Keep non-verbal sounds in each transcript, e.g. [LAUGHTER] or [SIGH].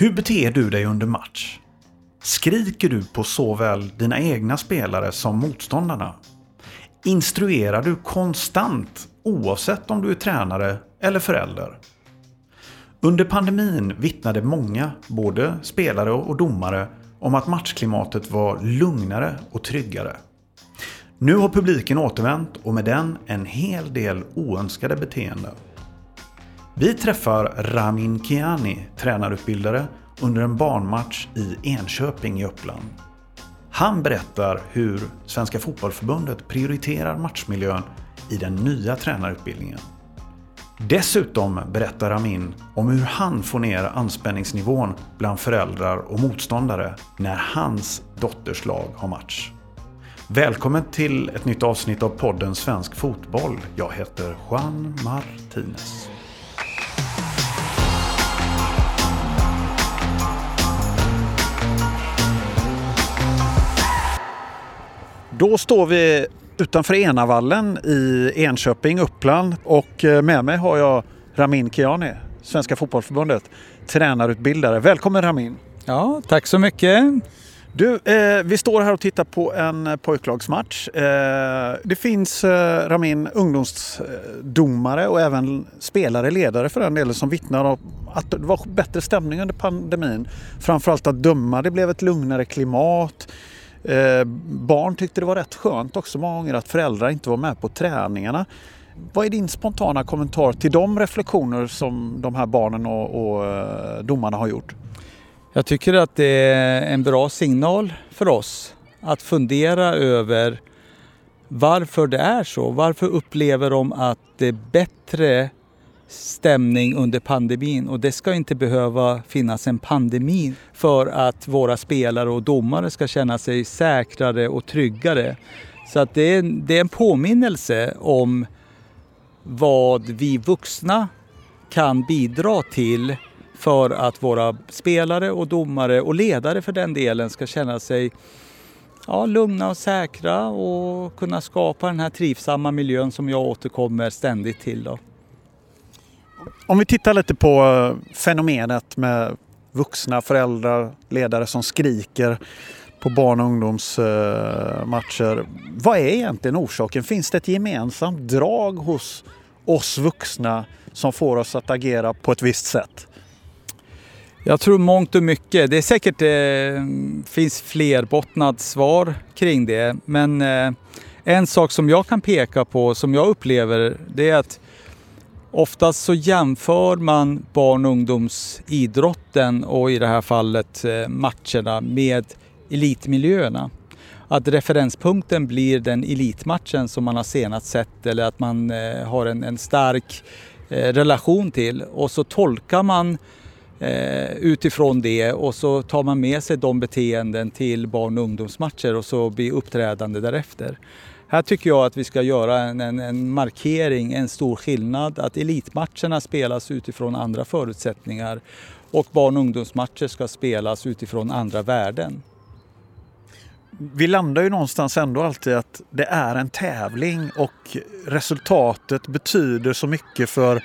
Hur beter du dig under match? Skriker du på såväl dina egna spelare som motståndarna? Instruerar du konstant oavsett om du är tränare eller förälder? Under pandemin vittnade många, både spelare och domare, om att matchklimatet var lugnare och tryggare. Nu har publiken återvänt och med den en hel del oönskade beteenden. Vi träffar Ramin Kiani, tränarutbildare, under en barnmatch i Enköping i Uppland. Han berättar hur Svenska Fotbollförbundet prioriterar matchmiljön i den nya tränarutbildningen. Dessutom berättar Ramin om hur han får ner anspänningsnivån bland föräldrar och motståndare när hans dotters lag har match. Välkommen till ett nytt avsnitt av podden Svensk Fotboll. Jag heter Juan Martinez. Då står vi utanför Enavallen i Enköping, Uppland och eh, med mig har jag Ramin Kiani, Svenska Fotbollförbundet, tränarutbildare. Välkommen Ramin! Ja, tack så mycket! Du, eh, vi står här och tittar på en pojklagsmatch. Eh, det finns, eh, Ramin, ungdomsdomare och även spelare, ledare för den delen, som vittnar om att det var bättre stämning under pandemin. Framförallt att döma, det blev ett lugnare klimat. Eh, barn tyckte det var rätt skönt också många gånger att föräldrar inte var med på träningarna. Vad är din spontana kommentar till de reflektioner som de här barnen och, och eh, domarna har gjort? Jag tycker att det är en bra signal för oss att fundera över varför det är så. Varför upplever de att det är bättre stämning under pandemin och det ska inte behöva finnas en pandemi för att våra spelare och domare ska känna sig säkrare och tryggare. Så att det är, det är en påminnelse om vad vi vuxna kan bidra till för att våra spelare och domare och ledare för den delen ska känna sig ja, lugna och säkra och kunna skapa den här trivsamma miljön som jag återkommer ständigt till. Då. Om vi tittar lite på eh, fenomenet med vuxna föräldrar, ledare som skriker på barn och ungdomsmatcher. Eh, Vad är egentligen orsaken? Finns det ett gemensamt drag hos oss vuxna som får oss att agera på ett visst sätt? Jag tror mångt och mycket. Det är säkert eh, finns flerbottnat svar kring det. Men eh, en sak som jag kan peka på som jag upplever det är att Oftast så jämför man barn och ungdomsidrotten och i det här fallet eh, matcherna med elitmiljöerna. Att referenspunkten blir den elitmatchen som man har senast sett eller att man eh, har en, en stark eh, relation till och så tolkar man utifrån det och så tar man med sig de beteenden till barn och ungdomsmatcher och så blir uppträdande därefter. Här tycker jag att vi ska göra en, en, en, markering, en stor skillnad. Att elitmatcherna spelas utifrån andra förutsättningar och barn och ungdomsmatcher ska spelas utifrån andra värden. Vi landar ju någonstans ändå alltid att det är en tävling och resultatet betyder så mycket för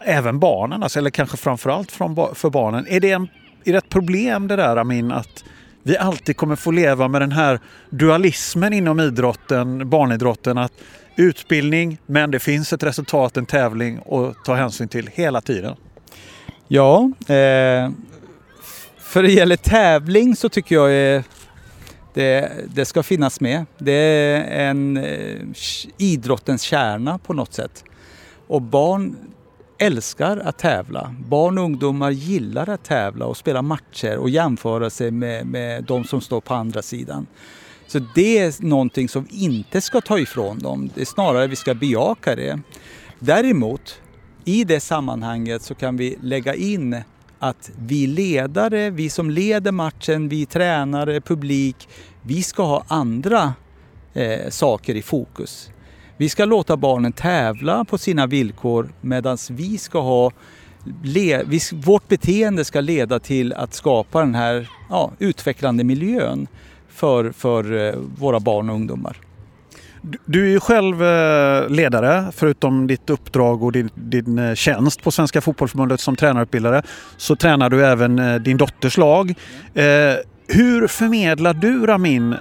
även barnen, alltså, eller kanske framförallt för barnen. Är det, en, är det ett problem det där Amin, att vi alltid kommer få leva med den här dualismen inom idrotten, barnidrotten. Att utbildning, men det finns ett resultat, en tävling att ta hänsyn till hela tiden. Ja, eh, för det gäller tävling så tycker jag eh, det, det, ska finnas med. Det är en eh, idrottens kärna på något sätt. Och barn älskar att tävla. Barn och ungdomar gillar att tävla och spela matcher och jämföra sig med, med de som står på andra sidan. Så det är någonting som vi inte ska ta ifrån dem. Det är snarare vi ska bejaka det. Däremot, i det sammanhanget så kan vi lägga in att vi ledare, vi som leder matchen, vi tränare, publik, vi ska ha andra eh, saker i fokus. Vi ska låta barnen tävla på sina villkor medan vi ska ha le, vi, vårt beteende ska leda till att skapa den här ja, utvecklande miljön för, för eh, våra barn och ungdomar. Du är ju själv eh, ledare, förutom ditt uppdrag och din, din eh, tjänst på Svenska Fotbollförbundet som tränarutbildare, så tränar du även din dotters lag. Hur förmedlar du Ramin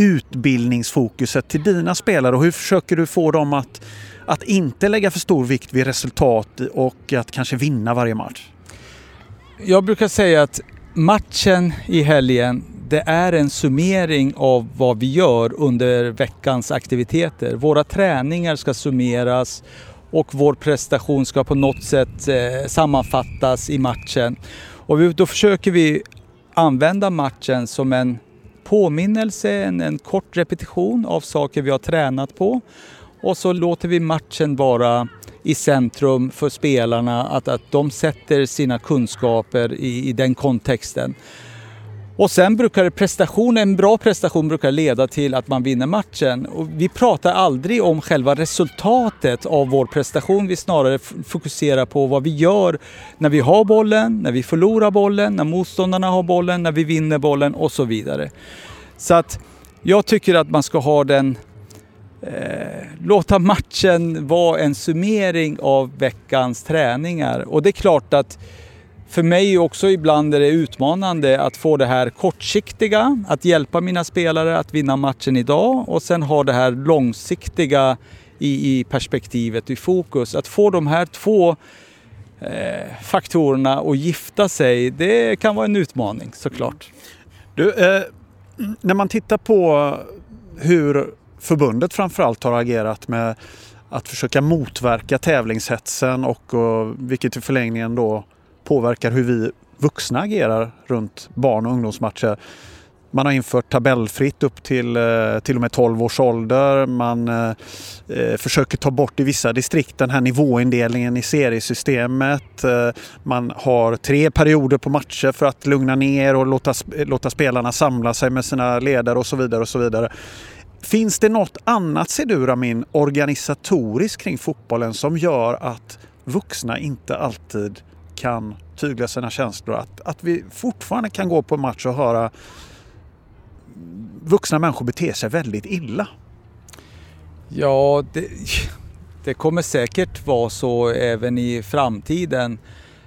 utbildningsfokuset till dina spelare och hur försöker du få dem att, att inte lägga för stor vikt vid resultat och att kanske vinna varje match? Jag brukar säga att matchen i helgen det är en summering av vad vi gör under veckans aktiviteter. Våra träningar ska summeras och vår prestation ska på något sätt eh, sammanfattas i matchen. Och då försöker vi använda matchen som en påminnelse, en, en kort repetition av saker vi har tränat på. Och så låter vi matchen vara i centrum för spelarna, att, att de sätter sina kunskaper i, i den kontexten. Och sen brukar prestation, en bra prestation brukar leda till att man vinner matchen. Och vi pratar aldrig om själva resultatet av vår prestation. Vi snarare fokuserar på vad vi gör när vi har bollen, när vi förlorar bollen, när motståndarna har bollen, när vi vinner bollen och så vidare. Så att jag tycker att man ska ha den Eh, låta matchen vara en summering av veckans träningar. Och det är klart att för mig också ibland är det utmanande att få det här kortsiktiga, att hjälpa mina spelare att vinna matchen idag och sen ha det här långsiktiga i, i perspektivet, i fokus. Att få de här två eh, faktorerna att gifta sig, det kan vara en utmaning såklart. Du, eh, när man tittar på hur förbundet framförallt har agerat med att försöka motverka tävlingshetsen och, och vilket i förlängningen då påverkar hur vi vuxna agerar runt barn och ungdomsmatcher. Man har infört tabellfritt upp till eh, till och med 12 års ålder. Man eh, eh, försöker ta bort i vissa distrikt den här nivåindelningen i seriesystemet. Eh, man har tre perioder på matcher för att lugna ner och låta, låta spelarna samla sig med sina ledare och så vidare. och så vidare. Finns det något annat, ser du Ramin, organisatoriskt kring fotbollen som gör att vuxna inte alltid kan tygla sina känslor. Att, att vi fortfarande kan gå på en match och höra vuxna människor bete sig väldigt illa. Ja, det, det kommer säkert vara så även i framtiden.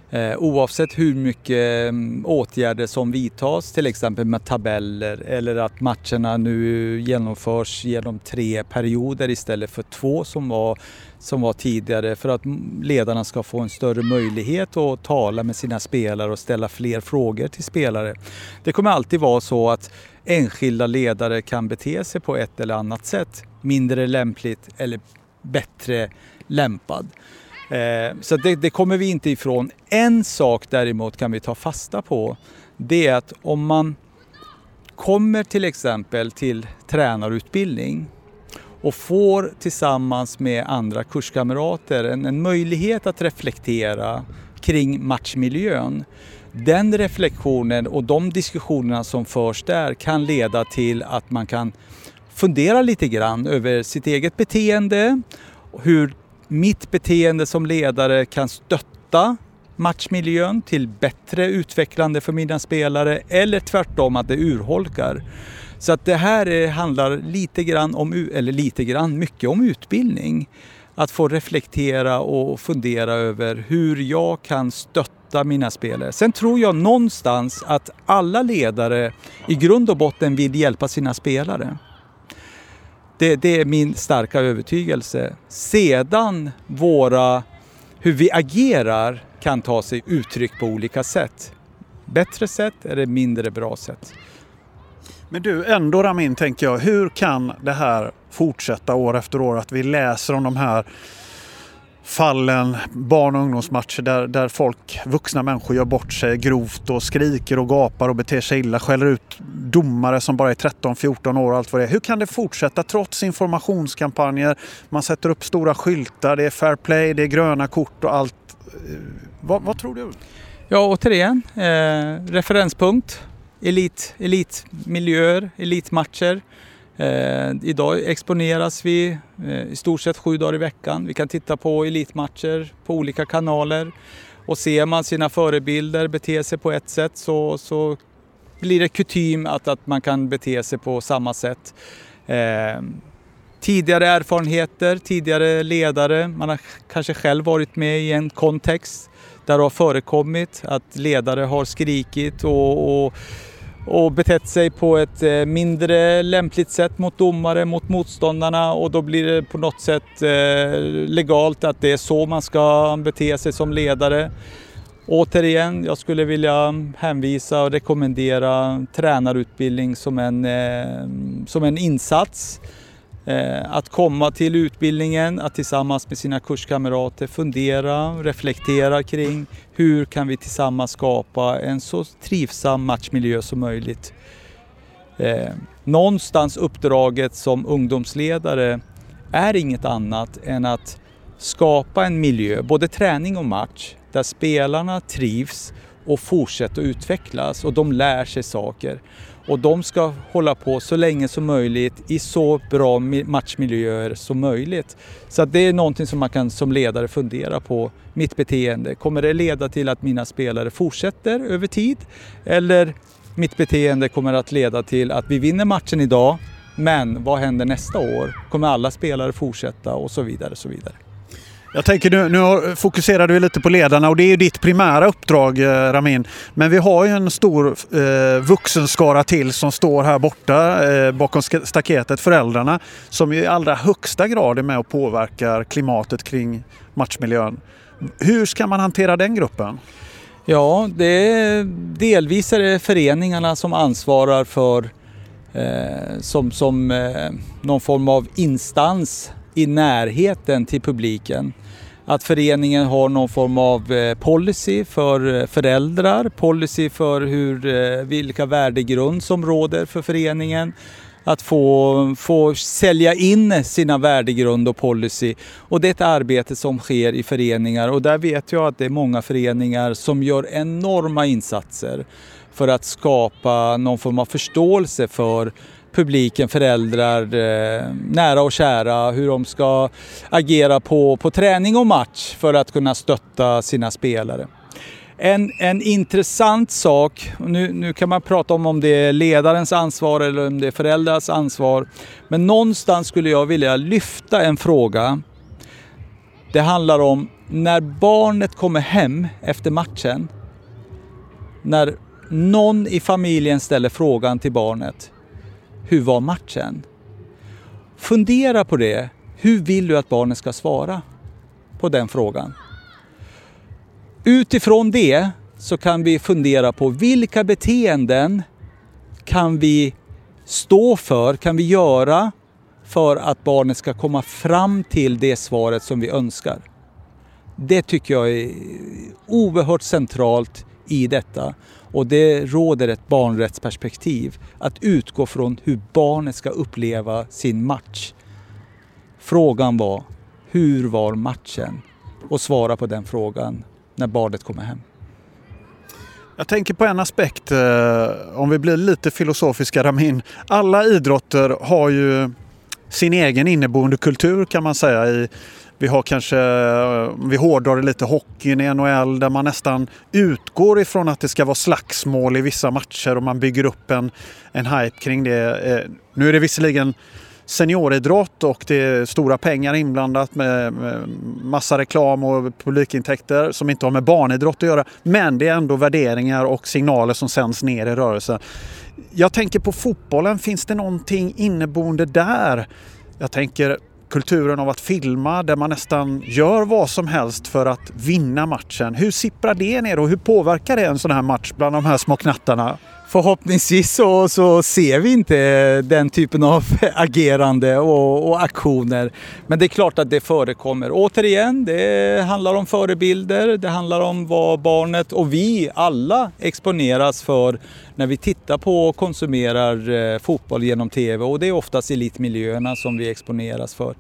Eh, oavsett hur mycket mm, åtgärder som vidtas, till exempel med tabeller eller att matcherna nu genomförs genom tre perioder istället för två som var, som var tidigare för att ledarna ska få en större möjlighet att tala med sina spelare och ställa fler frågor till spelare. Det kommer alltid vara så att enskilda ledare kan bete sig på ett eller annat sätt, mindre lämpligt eller bättre lämpad. Eh, så det, det, kommer vi inte ifrån. En sak däremot kan vi ta fasta på. Det är att om man kommer till exempel till tränarutbildning och får tillsammans med andra kurskamrater en, en möjlighet att reflektera kring matchmiljön. Den reflektionen och de diskussionerna som förs där kan leda till att man kan fundera lite grann över sitt eget beteende, hur mitt beteende som ledare kan stötta matchmiljön till bättre utvecklande för mina spelare eller tvärtom att det urholkar. Så att det här eh, handlar lite grann om, eller lite grann, mycket om utbildning. Att få reflektera och fundera över hur jag kan stötta mina spelare. Sen tror jag någonstans att alla ledare i grund och botten vill hjälpa sina spelare. Det, det, är min starka övertygelse. Sedan våra, hur vi agerar kan ta sig uttryck på olika sätt. Bättre sätt eller mindre bra sätt. Men du, ändå Ramin tänker jag, hur kan det här fortsätta år efter år? Att vi läser om de här fallen, barn och ungdomsmatcher där, där folk, vuxna människor gör bort sig grovt och skriker och gapar och beter sig illa, skäller ut domare som bara är 13-14 år och allt vad det är. Hur kan det fortsätta trots informationskampanjer? Man sätter upp stora skyltar, det är fair play, det är gröna kort och allt. Eh, vad, vad tror du? Ja, återigen, eh, referenspunkt, elit, elitmiljöer, elitmatcher. Eh, idag exponeras vi eh, i stort sett sju dagar i veckan. Vi kan titta på elitmatcher på olika kanaler och ser man sina förebilder bete sig på ett sätt så, så blir det kutym att, att man kan bete sig på samma sätt. Eh, tidigare erfarenheter, tidigare ledare. Man har kanske själv varit med i en kontext där det har förekommit att ledare har skrikit och, och, och betett sig på ett eh, mindre lämpligt sätt mot domare, mot motståndarna och då blir det på något sätt eh, legalt att det är så man ska bete sig som ledare. Återigen, jag skulle vilja hänvisa och rekommendera tränarutbildning som en, eh, som en insats. Eh, att komma till utbildningen, att tillsammans med sina kurskamrater fundera, reflektera kring hur kan vi tillsammans skapa en så trivsam matchmiljö som möjligt. Eh, någonstans uppdraget som ungdomsledare är inget annat än att skapa en miljö, både träning och match, där spelarna trivs och fortsätter att utvecklas och de lär sig saker. Och de ska hålla på så länge som möjligt i så bra matchmiljöer som möjligt. Så att det är någonting som man kan som ledare fundera på. Mitt beteende, kommer det leda till att mina spelare fortsätter över tid? Eller mitt beteende kommer att leda till att vi vinner matchen idag, men vad händer nästa år? Kommer alla spelare fortsätta och så vidare. Och så vidare. Jag tänker nu, nu fokuserar du lite på ledarna och det är ju ditt primära uppdrag eh, Ramin. Men vi har ju en stor eh, vuxenskara till som står här borta eh, bakom staketet, föräldrarna, som i allra högsta grad är med och påverkar klimatet kring matchmiljön. Hur ska man hantera den gruppen? Ja, det är, delvis är det föreningarna som ansvarar för eh, som, som eh, någon form av instans i närheten till publiken att föreningen har någon form av eh, policy för eh, föräldrar, policy för hur, eh, vilka värdegrund som råder för föreningen. Att få, få sälja in sina värdegrund och policy. Och det är ett arbete som sker i föreningar och där vet jag att det är många föreningar som gör enorma insatser för att skapa någon form av förståelse för publiken, föräldrar, eh, nära och kära, hur de ska agera på, på träning och match för att kunna stötta sina spelare. En, en intressant sak, nu, nu kan man prata om om det är ledarens ansvar eller om det är föräldrars ansvar, men någonstans skulle jag vilja lyfta en fråga. Det handlar om när barnet kommer hem efter matchen, när någon i familjen ställer frågan till barnet hur var matchen? Fundera på det. Hur vill du att barnet ska svara på den frågan? Utifrån det så kan vi fundera på vilka beteenden kan vi stå för, kan vi göra för att barnet ska komma fram till det svaret som vi önskar. Det tycker jag är oerhört centralt i detta. Och det råder ett barnrättsperspektiv. Att utgå från hur barnet ska uppleva sin match. Frågan var, hur var matchen? Och svara på den frågan när barnet kommer hem. Jag tänker på en aspekt, eh, om vi blir lite filosofiska Ramin. Alla idrotter har ju sin egen inneboende kultur kan man säga i vi har kanske, eh, vi hårdrar det lite, hockeyn i NHL där man nästan utgår ifrån att det ska vara slagsmål i vissa matcher och man bygger upp en, en hype kring det. Eh, nu är det visserligen senioridrott och det är stora pengar inblandat med massa reklam och publikintäkter som inte har med barnidrott att göra. Men det är ändå värderingar och signaler som sänds ner i rörelsen. Jag tänker på fotbollen, finns det någonting inneboende där? Jag tänker kulturen av att filma där man nästan gör vad som helst för att vinna matchen. Hur sipprar det ner och hur påverkar det en sån här match bland de här små knattarna? Förhoppningsvis så, så ser vi inte den typen av [LAUGHS] agerande och, och, aktioner. Men det är klart att det förekommer. Återigen, det handlar om förebilder, det handlar om vad barnet och vi alla exponeras för när vi tittar på och konsumerar eh, fotboll genom TV och det är oftast elitmiljöerna som vi exponeras för.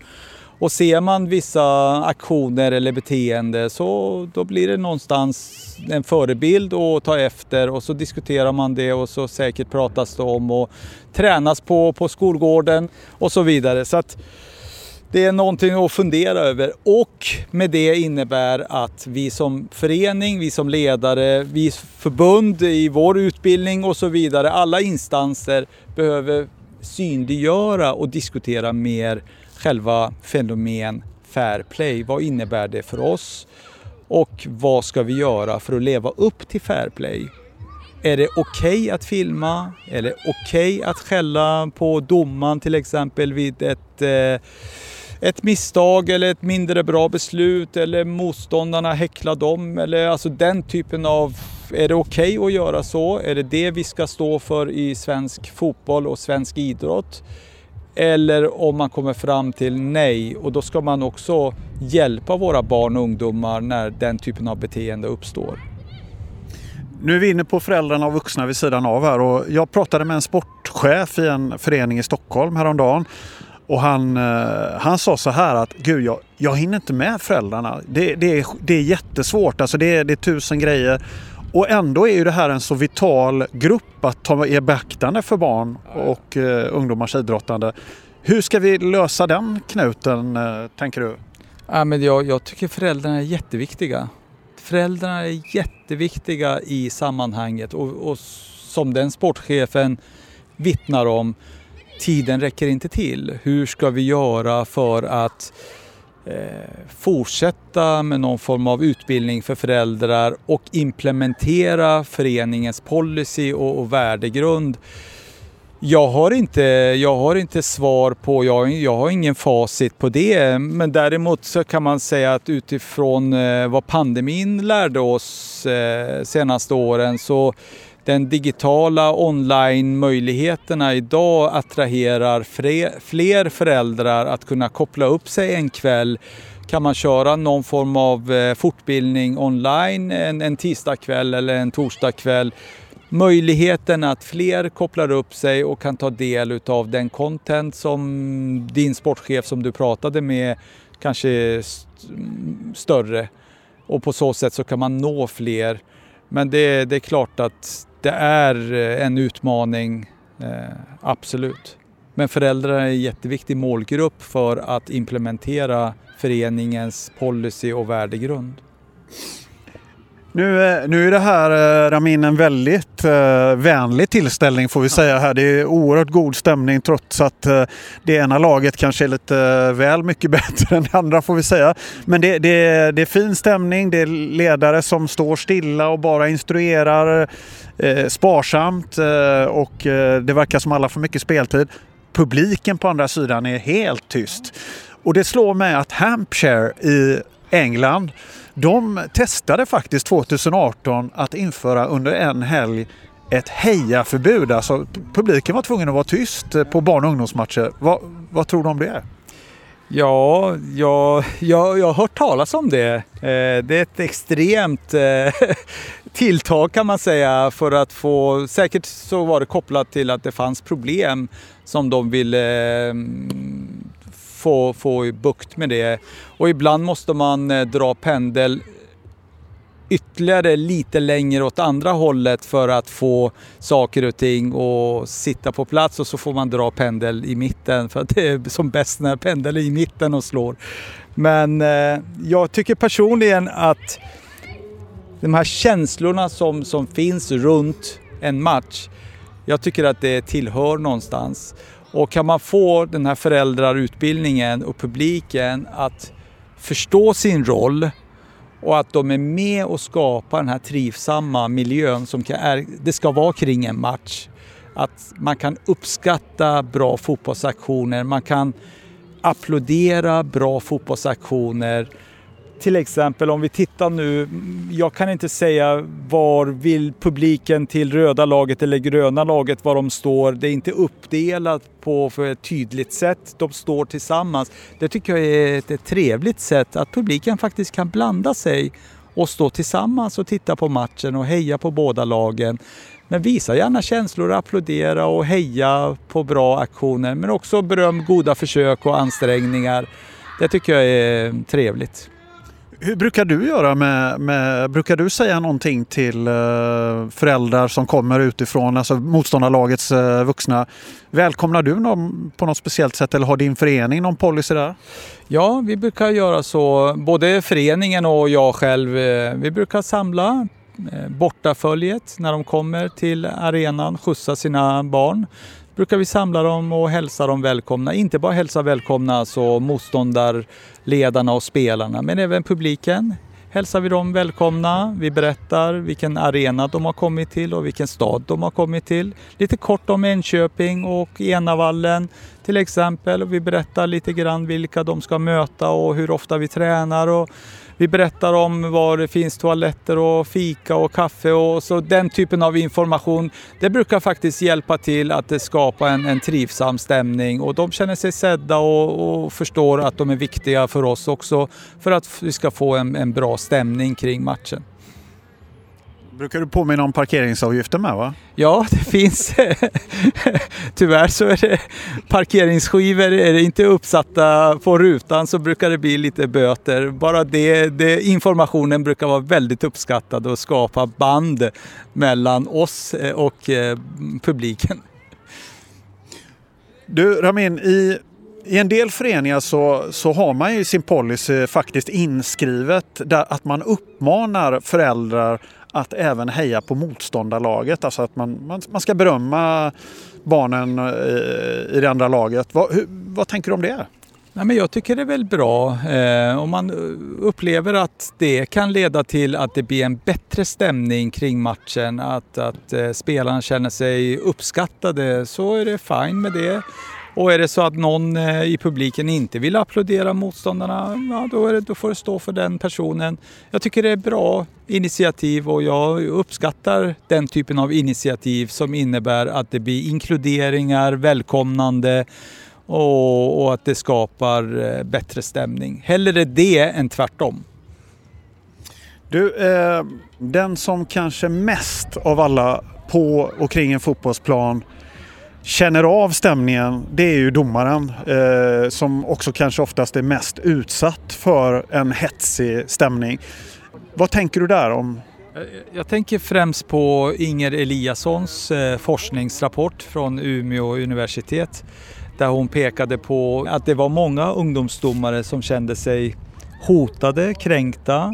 Och ser man vissa aktioner eller beteende så då blir det någonstans en förebild att ta efter och så diskuterar man det och så säkert pratas det om och tränas på, på skolgården och så vidare. Så att det är någonting att fundera över och med det innebär att vi som förening, vi som ledare, vi förbund i vår utbildning och så vidare, alla instanser behöver synliggöra och diskutera mer själva fenomen fair play. Vad innebär det för oss? Och vad ska vi göra för att leva upp till fair play? Är det okej okay att filma? Är det okej okay att skälla på domaren till exempel vid ett, eh, ett misstag eller ett mindre bra beslut eller motståndarna häckla dem eller alltså den typen av är det okej okay att göra så? Är det det vi ska stå för i svensk fotboll och svensk idrott? Eller om man kommer fram till nej och då ska man också hjälpa våra barn och ungdomar när den typen av beteende uppstår. Nu är vi inne på föräldrarna och vuxna vid sidan av här och jag pratade med en sportchef i en förening i Stockholm häromdagen och han, eh, han sa så här att Gud, jag, jag hinner inte med föräldrarna. Det, det, är, det är jättesvårt, alltså det, det är tusen grejer. Och ändå är ju det här en så vital grupp att ta i beaktande för barn och uh, ungdomars idrottande. Hur ska vi lösa den knuten, uh, tänker du? Ja, men jag, jag tycker föräldrarna är jätteviktiga. Föräldrarna är jätteviktiga i sammanhanget och, och som den sportchefen vittnar om, tiden räcker inte till. Hur ska vi göra för att Eh, Eh, fortsätta med någon form av utbildning för föräldrar och implementera föreningens policy och, och värdegrund. Jag har, inte, jag har inte svar på, jag, jag har ingen facit på det, men däremot så kan man säga att utifrån eh, vad pandemin lärde oss eh, senaste åren så den digitala online-möjligheterna idag attraherar fler föräldrar att kunna koppla upp sig en kväll. Kan man köra någon form av eh, fortbildning online en, en tisdagkväll eller en torsdagkväll möjligheten att fler kopplar upp sig och kan ta del av den content som din sportchef som du pratade med kanske är mm, större. Och på så sätt så kan man nå fler. Men det, det är klart att det är eh, en utmaning, eh, absolut. Men föräldrar är en jätteviktig målgrupp för att implementera föreningens policy och värdegrund. Nu, eh, nu är det här Ramin en väldigt uh, vänlig tillställning får vi säga här. Det är oerhört god stämning trots att uh, det ena laget kanske är lite uh, väl mycket [LAUGHS] bättre än det andra får vi säga. Men det, det, det är fin stämning, det är ledare som står stilla och bara instruerar eh, sparsamt eh, och eh, det verkar som alla får mycket speltid. Publiken på andra sidan är helt tyst. Och det slår mig att Hampshire i England, de testade faktiskt 2018 att införa under en helg ett hejaförbud. Alltså publiken var tvungen att vara tyst eh, på barn och ungdomsmatcher. Vad, vad tror du om det? Ja, jag, jag, jag har hört talas om det. Eh, det är ett extremt eh, [LAUGHS] tilltag kan man säga för att få, säkert så var det kopplat till att det fanns problem som de ville mm, få, få bukt med det. Och ibland måste man eh, dra pendel ytterligare lite längre åt andra hållet för att få saker och ting att sitta på plats och så får man dra pendel i mitten för att det är som bäst när pendeln är i mitten och slår. Men eh, jag tycker personligen att de här känslorna som, som finns runt en match, jag tycker att det tillhör någonstans. Och kan man få den här föräldrarutbildningen och publiken att förstå sin roll och att de är med och skapar den här trivsamma miljön som är, det ska vara kring en match. Att man kan uppskatta bra fotbollsaktioner, man kan applådera bra fotbollsaktioner till exempel om vi tittar nu, jag kan inte säga var vill publiken till röda laget eller gröna laget var de står. Det är inte uppdelat på för ett tydligt sätt. De står tillsammans. Det tycker jag är ett, ett trevligt sätt att publiken faktiskt kan blanda sig och stå tillsammans och titta på matchen och heja på båda lagen. Men visa gärna känslor, applådera och heja på bra aktioner men också beröm goda försök och ansträngningar. Det tycker jag är trevligt. Hur brukar du göra med, med, brukar du säga någonting till eh, föräldrar som kommer utifrån, alltså motståndarlagets eh, vuxna? Välkomnar du någon på något speciellt sätt eller har din förening någon policy där? Ja, vi brukar göra så, både föreningen och jag själv. Eh, vi brukar samla bortaföljet när de kommer till arenan, skjutsa sina barn brukar vi samla dem och hälsa dem välkomna. Inte bara hälsa välkomna alltså motståndarledarna och spelarna, men även publiken hälsar vi dem välkomna. Vi berättar vilken arena de har kommit till och vilken stad de har kommit till. Lite kort om Enköping och Enavallen till exempel. Vi berättar lite grann vilka de ska möta och hur ofta vi tränar. Och vi berättar om var det finns toaletter och fika och kaffe och så den typen av information. Det brukar faktiskt hjälpa till att skapa en, en trivsam stämning och de känner sig sedda och, och, förstår att de är viktiga för oss också för att vi ska få en, en bra stämning kring matchen. Brukar du påminna om parkeringsavgiften med va? Ja, det finns. [LAUGHS] Tyvärr så är det parkeringsskivor, är det inte uppsatta på rutan så brukar det bli lite böter. Bara det, det informationen brukar vara väldigt uppskattad och skapa band mellan oss eh, och eh, publiken. Du Ramin, i i en del föreningar så, så har man ju sin policy faktiskt inskrivet där att man uppmanar föräldrar att även heja på motståndarlaget. Alltså att man, man, man ska berömma barnen i, i det andra laget. Vad, hur, vad tänker du om det? Nej, men jag tycker det är väl bra eh, om man upplever att det kan leda till att det blir en bättre stämning kring matchen, att, att eh, spelarna känner sig uppskattade så är det fine med det. Och är det så att någon eh, i publiken inte vill applådera motståndarna, ja, då, det, då får det stå för den personen. Jag tycker det är bra initiativ och jag uppskattar den typen av initiativ som innebär att det blir inkluderingar, välkomnande och, och att det skapar eh, bättre stämning. Hellre det än tvärtom. Du, eh, den som kanske mest av alla på och kring en fotbollsplan känner av stämningen det är ju domaren eh, som också kanske oftast är mest utsatt för en hetsig stämning. Vad tänker du där om? Eh, jag tänker främst på Inger Eliassons eh, forskningsrapport från Umeå universitet där hon pekade på att det var många ungdomsdomare som kände sig hotade, kränkta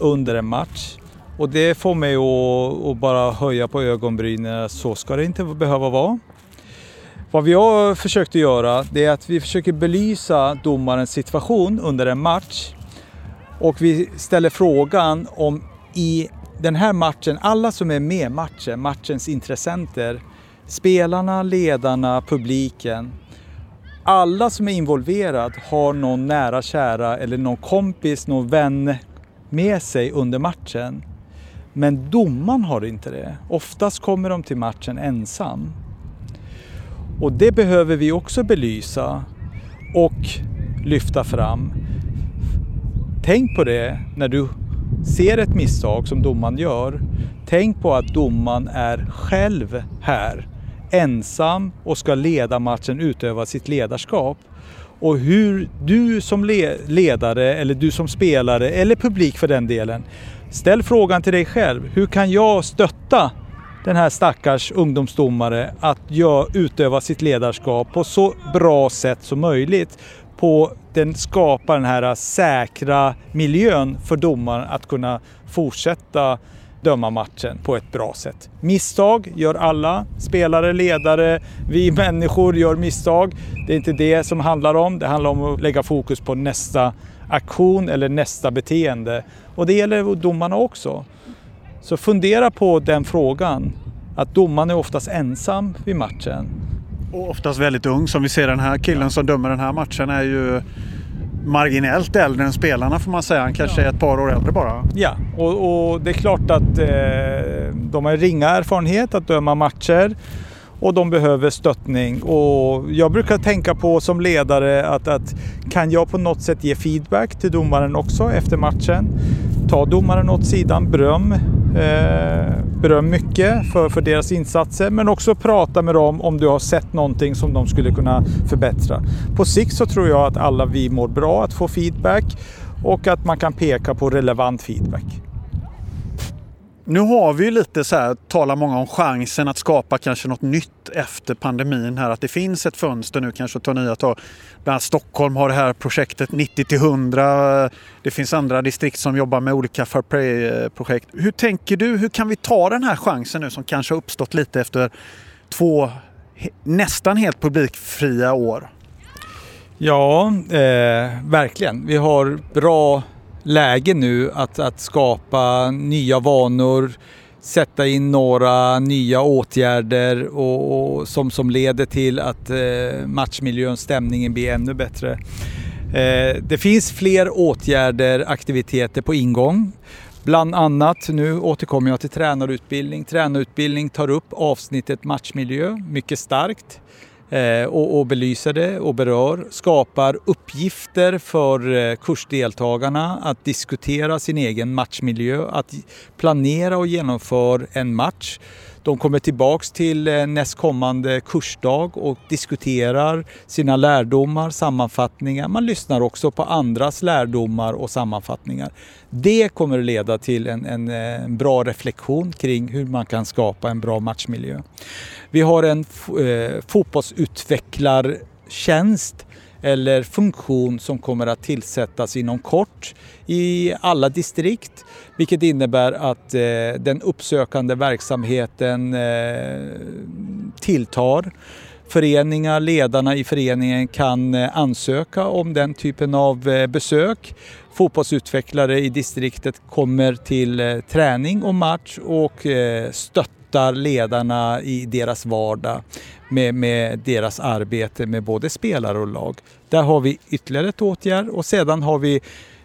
under en match. Och det får mig att, att bara höja på ögonbrynen, så ska det inte behöva vara. Vad vi har försökt att göra det är att vi försöker belysa domarens situation under en match och vi ställer frågan om i den här matchen, alla som är med i matchen, matchens intressenter, spelarna, ledarna, publiken, alla som är involverad har någon nära kära eller någon kompis, någon vän med sig under matchen. Men domaren har inte det. Oftast kommer de till matchen ensam. Och det behöver vi också belysa och lyfta fram. Tänk på det när du ser ett misstag som domaren gör. Tänk på att domaren är själv här, ensam och ska leda matchen, utöva sitt ledarskap. Och hur du som ledare eller du som spelare eller publik för den delen, ställ frågan till dig själv. Hur kan jag stötta den här stackars ungdomsdomare att gör, utöva sitt ledarskap på så bra sätt som möjligt. På den skapar den här säkra miljön för domaren att kunna fortsätta döma matchen på ett bra sätt. Misstag gör alla, spelare, ledare, vi människor gör misstag. Det är inte det som handlar om. Det handlar om att lägga fokus på nästa aktion eller nästa beteende. Och det gäller domarna också. Så fundera på den frågan. Att domaren är oftast ensam vid matchen. Och oftast väldigt ung. Som vi ser den här killen som dömer den här matchen är ju marginellt äldre än spelarna får man säga. Han kanske ja. är ett par år äldre bara. Ja, och, och det är klart att eh, de har ringa erfarenhet att döma matcher och de behöver stöttning. Och jag brukar tänka på som ledare att, att kan jag på något sätt ge feedback till domaren också efter matchen? Ta domaren åt sidan, beröm. Eh, beröm mycket för, för deras insatser men också prata med dem om du har sett någonting som de skulle kunna förbättra. På sikt så tror jag att alla vi mår bra att få feedback och att man kan peka på relevant feedback. Nu har vi ju lite så här, talar många om chansen att skapa kanske något nytt efter pandemin här. Att det finns ett fönster nu kanske att ta nya tag. Bland annat Stockholm har det här projektet 90 till 100. Det finns andra distrikt som jobbar med olika Fair Play-projekt. Hur tänker du? Hur kan vi ta den här chansen nu som kanske har uppstått lite efter två nästan helt publikfria år. Ja, eh, verkligen. Vi har bra läge nu att, att skapa nya vanor, sätta in några nya åtgärder och, och som, som leder till att eh, matchmiljön, stämningen blir ännu bättre. Eh, det finns fler åtgärder, aktiviteter på ingång. Bland annat, nu återkommer jag till tränarutbildning. Tränarutbildning tar upp avsnittet matchmiljö mycket starkt. Eh, och, och belyser det och berör, skapar uppgifter för eh, kursdeltagarna att diskutera sin egen matchmiljö, att planera och genomföra en match. De kommer tillbaks till eh, nästkommande kursdag och diskuterar sina lärdomar, sammanfattningar. Man lyssnar också på andras lärdomar och sammanfattningar. Det kommer att leda till en, en, eh, en bra reflektion kring hur man kan skapa en bra matchmiljö. Vi har en eh, fotbollsutvecklartjänst eller funktion som kommer att tillsättas inom kort i alla distrikt. Vilket innebär att eh, den uppsökande verksamheten eh, tilltar. Föreningar, ledarna i föreningen kan eh, ansöka om den typen av eh, besök. Fotbollsutvecklare i distriktet kommer till eh, träning och match och stöttar stöttar ledarna i deras vardag med, med deras arbete med både spelare och lag. Där har vi ytterligare ett åtgärd och sedan har vi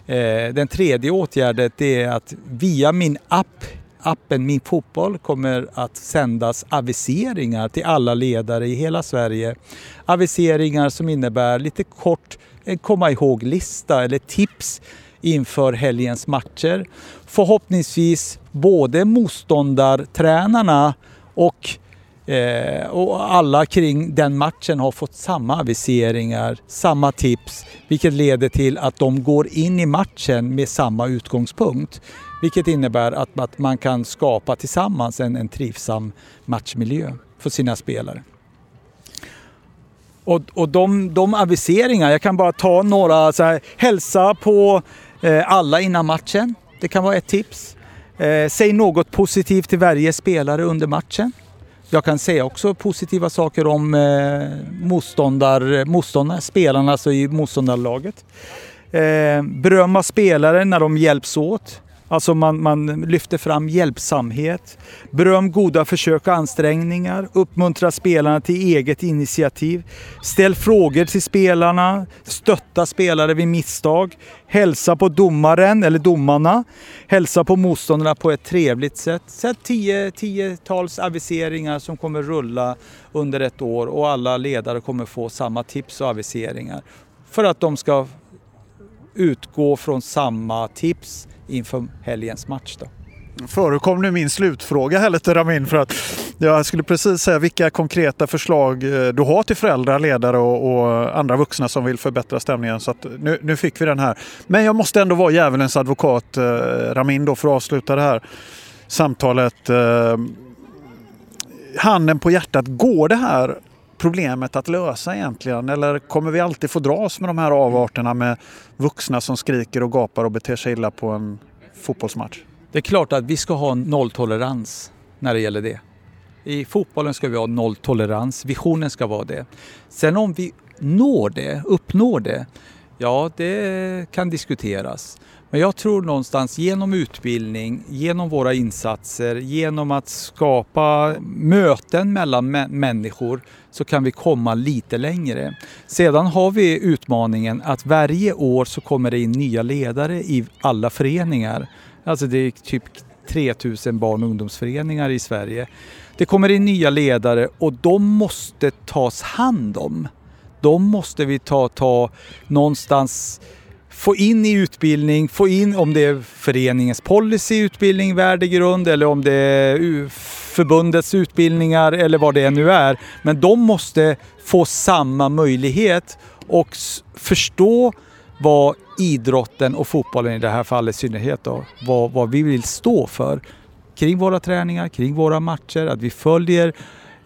eh, den tredje åtgärden det är att via min app appen Min Fotboll kommer att sändas aviseringar till alla ledare i hela Sverige. Aviseringar som innebär lite kort en komma ihåg-lista eller tips inför helgens matcher. Förhoppningsvis både motståndartränarna och, eh, och alla kring den matchen har fått samma aviseringar, samma tips, vilket leder till att de går in i matchen med samma utgångspunkt. Vilket innebär att, att man kan skapa tillsammans en, en trivsam matchmiljö för sina spelare. Och, och de, de aviseringar, jag kan bara ta några, så här, hälsa på Eh, alla innan matchen. Det kan vara ett tips. Eh, säg något positivt till varje spelare under matchen. Jag kan säga också positiva saker om eh, motståndar, motståndare, spelarna alltså i motståndarlaget. Berömma spelare när de hjälps åt. Alltså man, man lyfter fram hjälpsamhet, beröm goda försök och ansträngningar, uppmuntra spelarna till eget initiativ, ställ frågor till spelarna, stötta spelare vid misstag, hälsa på domaren eller domarna, hälsa på motståndarna på ett trevligt sätt. Sätt tio, tiotals aviseringar som kommer rulla under ett år och alla ledare kommer få samma tips och aviseringar för att de ska utgå från samma tips inför helgens match. Då. Förekom nu min slutfråga här lite Ramin för att jag skulle precis säga vilka konkreta förslag eh, du har till föräldrar, ledare och, och andra vuxna som vill förbättra stämningen. Så nu, nu, fick vi den här. Men jag måste ändå vara djävulens advokat eh, Ramin då för att avsluta det här samtalet. Eh, handen på hjärtat, går det här problemet att lösa egentligen? Eller kommer vi alltid få dras med de här avarterna med vuxna som skriker och gapar och beter sig illa på en fotbollsmatch? Det är klart att vi ska ha nolltolerans när det gäller det. I fotbollen ska vi ha nolltolerans, visionen ska vara det. Sen om vi når det, uppnår det, ja det kan diskuteras. Men jag tror någonstans genom utbildning, genom våra insatser, genom att skapa möten mellan människor så kan vi komma lite längre. Sedan har vi utmaningen att varje år så kommer det in nya ledare i alla föreningar. Alltså det är typ 3000 barn och ungdomsföreningar i Sverige. Det kommer in nya ledare och de måste tas hand om. De måste vi ta, ta någonstans få in i utbildning, få in om det är föreningens policy, utbildning, värdegrund eller om det är förbundets utbildningar eller vad det nu är. Men de måste få samma möjlighet och förstå vad idrotten och fotbollen i det här fallet i synnerhet då, vad, vad vi vill stå för kring våra träningar, kring våra matcher, att vi följer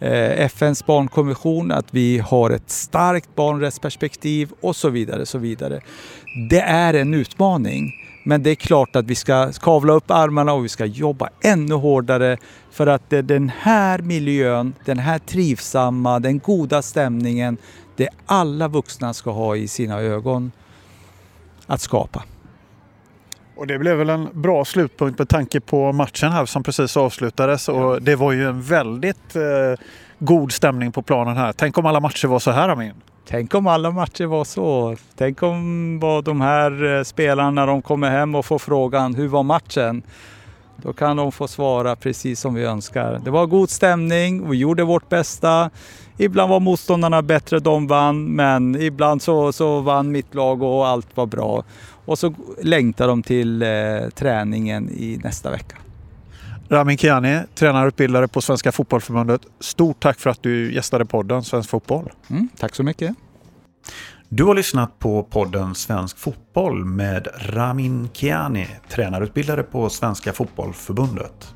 Eh, FNs barnkonvention, att vi har ett starkt barnrättsperspektiv och så vidare. Så vidare. Det är en utmaning. Men det är klart att vi ska kavla upp armarna och vi ska jobba ännu hårdare för att den här miljön, den här trivsamma, den goda stämningen, det alla vuxna ska ha i sina ögon att skapa. Och det blev väl en bra slutpunkt med tanke på matchen här som precis avslutades. Och det var ju en väldigt eh, god stämning på planen här. Tänk om alla matcher var så här Amin? Tänk om alla matcher var så. Tänk om vad de här eh, spelarna när de kommer hem och får frågan hur var matchen? Då kan de få svara precis som vi önskar. Det var god stämning, vi gjorde vårt bästa. Ibland var motståndarna bättre, de vann, men ibland så, så vann mitt lag och allt var bra. Och så längtar de till eh, träningen i nästa vecka. Ramin Kiani, tränarutbildare på Svenska Fotbollförbundet. Stort tack för att du gästade podden Svensk Fotboll. Mm, tack så mycket. Du har lyssnat på podden Svensk Fotboll med Ramin Kiani, tränarutbildare på Svenska Fotbollförbundet.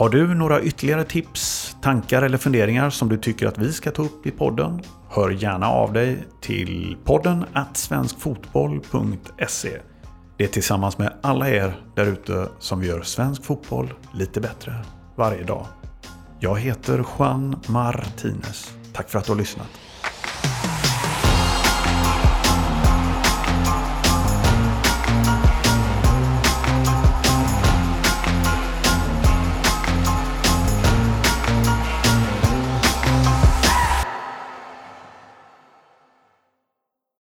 Har du några ytterligare tips, tankar eller funderingar som du tycker att vi ska ta upp i podden? Hör gärna av dig till podden svenskfotboll.se. Det är tillsammans med alla er där ute som gör svensk fotboll lite bättre varje dag. Jag heter Juan Martinez. Tack för att du har lyssnat.